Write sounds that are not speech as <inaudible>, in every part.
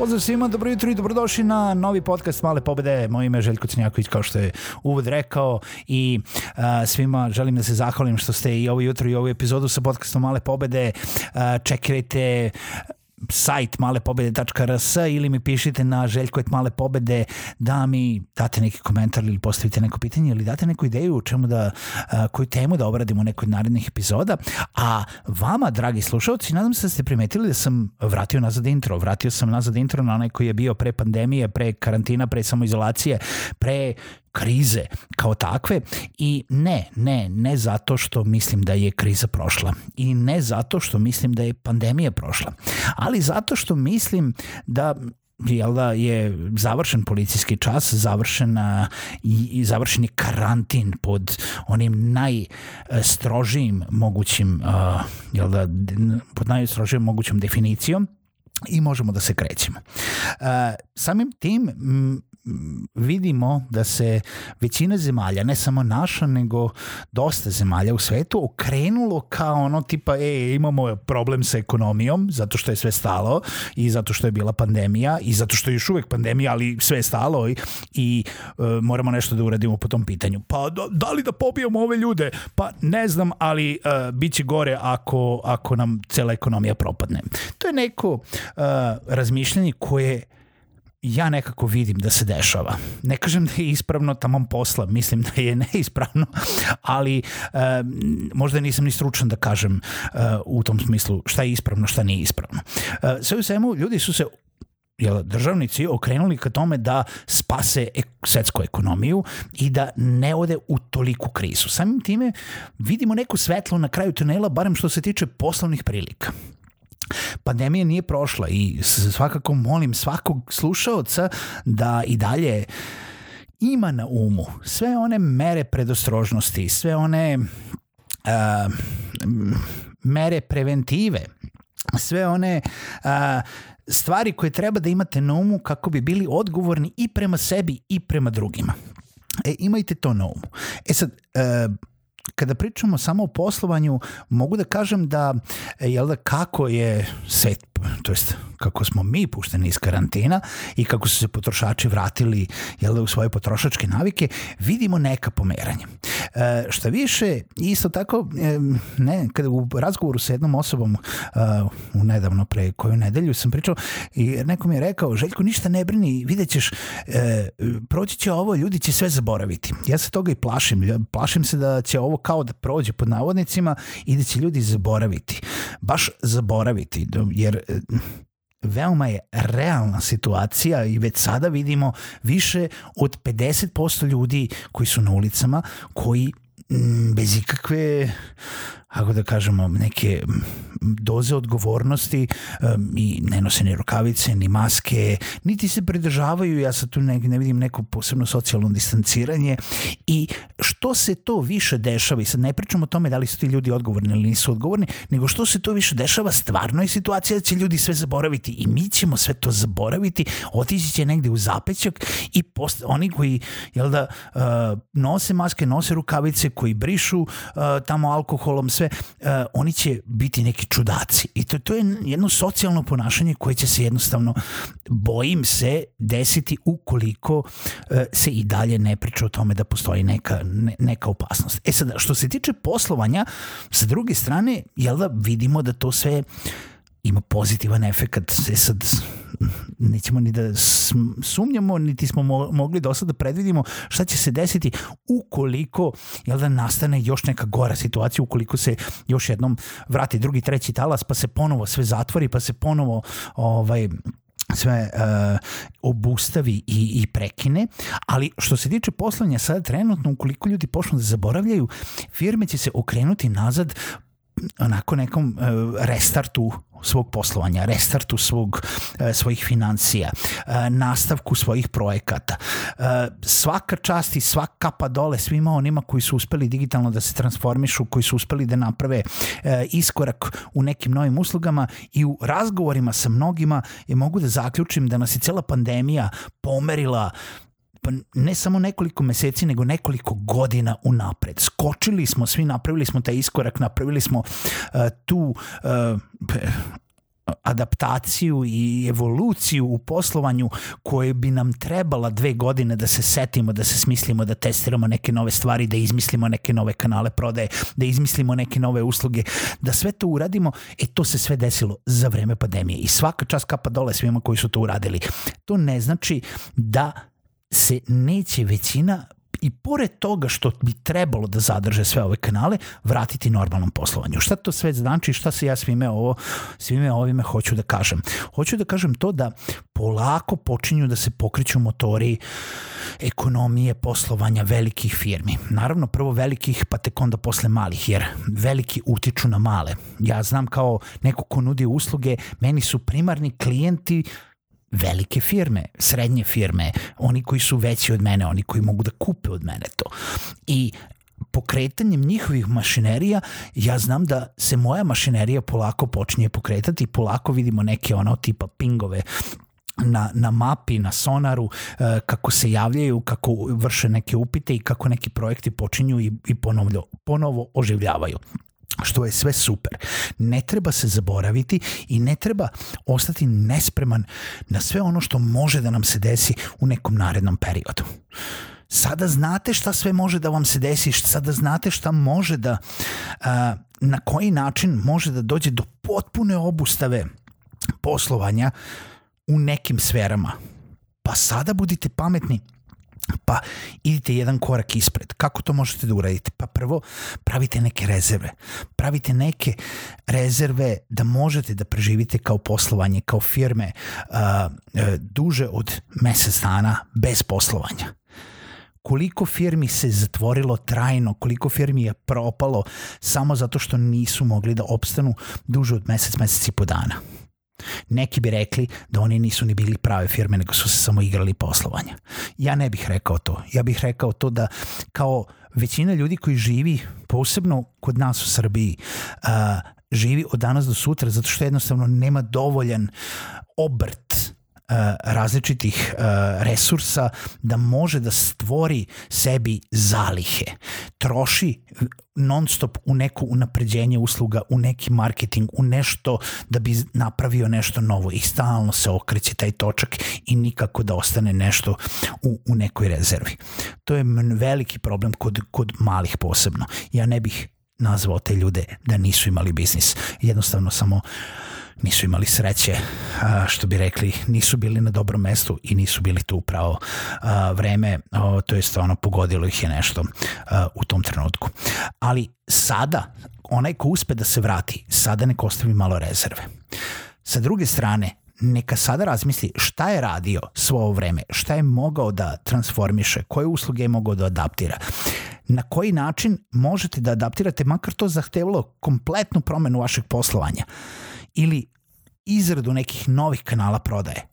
Pozdrav svima, dobro jutro i dobrodošli na novi podcast Male pobede. Moje ime je Željko Crnjaković, kao što je uvod rekao i uh, svima želim da se zahvalim što ste i ovo jutro i ovu epizodu sa podcastom Male pobede. Uh, čekirajte sajt malepobede.rs ili mi pišite na željko male pobede da mi date neki komentar ili postavite neko pitanje ili date neku ideju u čemu da, koju temu da obradimo nekoj od narednih epizoda. A vama, dragi slušalci, nadam se da ste primetili da sam vratio nazad intro. Vratio sam nazad intro na onaj koji je bio pre pandemije, pre karantina, pre samoizolacije, pre krize kao takve i ne, ne, ne zato što mislim da je kriza prošla i ne zato što mislim da je pandemija prošla, ali zato što mislim da jel da je završen policijski čas, završen i, i završen je karantin pod onim najstrožijim mogućim uh, jel da pod najstrožijim mogućom definicijom i možemo da se krećemo. Uh, samim tim vidimo da se većina zemalja, ne samo naša, nego dosta zemalja u svetu okrenulo kao ono tipa, e, imamo problem sa ekonomijom, zato što je sve stalo i zato što je bila pandemija i zato što je još uvek pandemija, ali sve je stalo i, i e, moramo nešto da uradimo po tom pitanju. Pa da, da li da pobijemo ove ljude? Pa ne znam, ali e, bit će gore ako, ako nam cela ekonomija propadne. To je neko e, razmišljanje koje ja nekako vidim da se dešava. Ne kažem da je ispravno tamom posla, mislim da je <laughs> neispravno, ali e, možda nisam ni stručan da kažem e, u tom smislu šta je ispravno, šta nije ispravno. E, sve u svemu, ljudi su se jel, državnici okrenuli ka tome da spase svetsku ekonomiju i da ne ode u toliku krizu. Samim time vidimo neko svetlo na kraju tunela, barem što se tiče poslovnih prilika pandemija nije prošla i svakako molim svakog slušaoca da i dalje ima na umu sve one mere predostrožnosti, sve one uh, mere preventive, sve one uh, stvari koje treba da imate na umu kako bi bili odgovorni i prema sebi i prema drugima. E, imajte to na umu. E sad, uh, kada pričamo samo o poslovanju, mogu da kažem da, jel da, kako je svet, to jest kako smo mi pušteni iz karantina i kako su se potrošači vratili jel da, u svoje potrošačke navike, vidimo neka pomeranja. E, šta više, isto tako, e, ne, kada u razgovoru sa jednom osobom e, u nedavno pre koju nedelju sam pričao i neko mi je rekao, Željko, ništa ne brini, vidjet ćeš, e, proći će ovo, ljudi će sve zaboraviti. Ja se toga i plašim. Plašim se da će ovo kao da prođe pod navodnicima i da će ljudi zaboraviti. Baš zaboraviti, jer <laughs> veoma je realna situacija i već sada vidimo više od 50% ljudi koji su na ulicama koji bez ikakve ako da kažemo, neke doze odgovornosti um, i ne nose ni rukavice, ni maske, niti se pridržavaju, ja sad tu ne, ne vidim neko posebno socijalno distanciranje. I što se to više dešava i sad ne pričamo o tome da li su ti ljudi odgovorni ili nisu odgovorni, nego što se to više dešava, stvarno je situacija da će ljudi sve zaboraviti i mi ćemo sve to zaboraviti, otići će negde u zapećak i post, oni koji jel da, uh, nose maske, nose rukavice, koji brišu uh, tamo alkoholom, sve, uh, oni će biti neki čudaci. I to, to je jedno socijalno ponašanje koje će se jednostavno, bojim se, desiti ukoliko uh, se i dalje ne priča o tome da postoji neka, ne, neka opasnost. E sad, što se tiče poslovanja, sa druge strane, jel da vidimo da to sve ima pozitivan efekt. E sad, nećemo ni da sumnjamo, niti smo mogli do sada da predvidimo šta će se desiti ukoliko jel da nastane još neka gora situacija, ukoliko se još jednom vrati drugi, treći talas, pa se ponovo sve zatvori, pa se ponovo ovaj, sve uh, obustavi i, i prekine, ali što se tiče poslanja sada trenutno, ukoliko ljudi počnu da zaboravljaju, firme će se okrenuti nazad onako nekom uh, restartu svog poslovanja, restartu svog, uh, svojih financija, uh, nastavku svojih projekata. Svaka čast i svaka kapa dole svima onima koji su uspeli digitalno da se transformišu, koji su uspeli da naprave iskorak u nekim novim uslugama i u razgovorima sa mnogima je mogu da zaključim da nas je cela pandemija pomerila pa ne samo nekoliko meseci, nego nekoliko godina unapred. Skočili smo, svi napravili smo taj iskorak, napravili smo uh, tu uh, adaptaciju i evoluciju u poslovanju koje bi nam trebala dve godine da se setimo, da se smislimo, da testiramo neke nove stvari, da izmislimo neke nove kanale prodaje, da izmislimo neke nove usluge, da sve to uradimo, e to se sve desilo za vreme pandemije i svaka čast kapa dole svima koji su to uradili. To ne znači da se neće većina i pored toga što bi trebalo da zadrže sve ove kanale, vratiti normalnom poslovanju. Šta to sve znači, šta se ja svime, ovo, svime ovime hoću da kažem? Hoću da kažem to da polako počinju da se pokreću motori ekonomije poslovanja velikih firmi. Naravno, prvo velikih, pa tek onda posle malih, jer veliki utiču na male. Ja znam kao neko ko nudi usluge, meni su primarni klijenti velike firme, srednje firme, oni koji su veći od mene, oni koji mogu da kupe od mene to. I pokretanjem njihovih mašinerija ja znam da se moja mašinerija polako počinje pokretati polako vidimo neke ono tipa pingove na, na mapi, na sonaru, e, kako se javljaju, kako vrše neke upite i kako neki projekti počinju i, i ponovljo, ponovo oživljavaju što je sve super. Ne treba se zaboraviti i ne treba ostati nespreman na sve ono što može da nam se desi u nekom narednom periodu. Sada znate šta sve može da vam se desi, sada znate šta može da, na koji način može da dođe do potpune obustave poslovanja u nekim sferama. Pa sada budite pametni Pa idite jedan korak ispred. Kako to možete da uradite? Pa prvo pravite neke rezerve. Pravite neke rezerve da možete da preživite kao poslovanje, kao firme uh, duže od mesec dana bez poslovanja koliko firmi se zatvorilo trajno, koliko firmi je propalo samo zato što nisu mogli da opstanu duže od mesec, mesec i po dana. Neki bi rekli da oni nisu ni bili prave firme, nego su se samo igrali poslovanja. Ja ne bih rekao to. Ja bih rekao to da kao većina ljudi koji živi, posebno kod nas u Srbiji, uh, živi od danas do sutra zato što jednostavno nema dovoljan obrt različitih uh, resursa da može da stvori sebi zalihe. Troši non stop u neko unapređenje usluga, u neki marketing, u nešto da bi napravio nešto novo i stalno se okreće taj točak i nikako da ostane nešto u, u nekoj rezervi. To je veliki problem kod, kod malih posebno. Ja ne bih nazvao te ljude da nisu imali biznis. Jednostavno samo uh, nisu imali sreće, što bi rekli, nisu bili na dobrom mestu i nisu bili tu pravo vreme, to jest ono pogodilo ih je nešto u tom trenutku. Ali sada, onaj ko uspe da se vrati, sada neko ostavi malo rezerve. Sa druge strane, neka sada razmisli šta je radio svo ovo vreme, šta je mogao da transformiše, koje usluge je mogao da adaptira na koji način možete da adaptirate, makar to zahtevalo kompletnu promenu vašeg poslovanja ili izradu nekih novih kanala prodaje.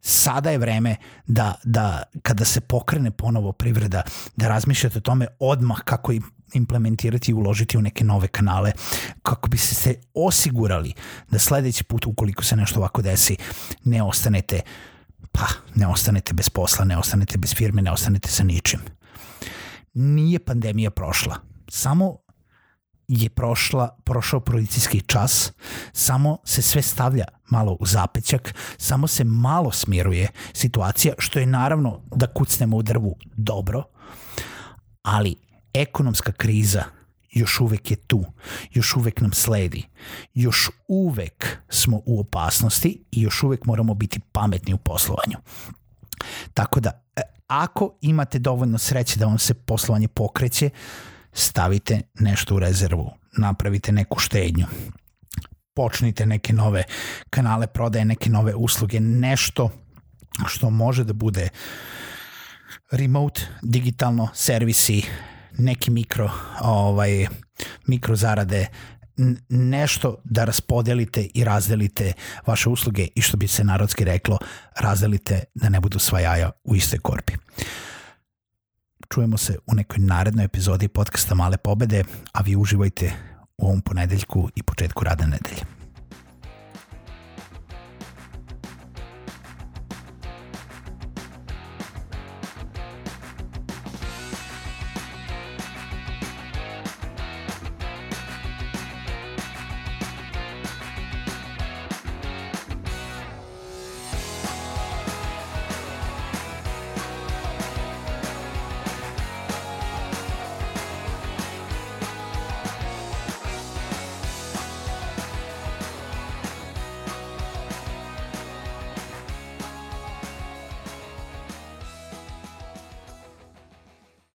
Sada je vreme da, da kada se pokrene ponovo privreda, da razmišljate o tome odmah kako implementirati i uložiti u neke nove kanale kako bi se, se osigurali da sledeći put ukoliko se nešto ovako desi ne ostanete pa ne ostanete bez posla, ne ostanete bez firme, ne ostanete sa ničim. Nije pandemija prošla. Samo je prošla, prošao policijski čas, samo se sve stavlja malo u zapećak, samo se malo smiruje situacija, što je naravno da kucnemo u drvu dobro, ali ekonomska kriza još uvek je tu, još uvek nam sledi, još uvek smo u opasnosti i još uvek moramo biti pametni u poslovanju. Tako da, e, ako imate dovoljno sreće da vam se poslovanje pokreće, stavite nešto u rezervu, napravite neku štednju, počnite neke nove kanale prodaje, neke nove usluge, nešto što može da bude remote, digitalno, servisi, neki mikro, ovaj, mikro zarade, nešto da raspodelite i razdelite vaše usluge i što bi se narodski reklo, razdelite da ne budu sva jaja u istoj korpi. Čujemo se u nekoj narednoj epizodi podcasta Male pobede, a vi uživajte u ovom ponedeljku i početku rada nedelje.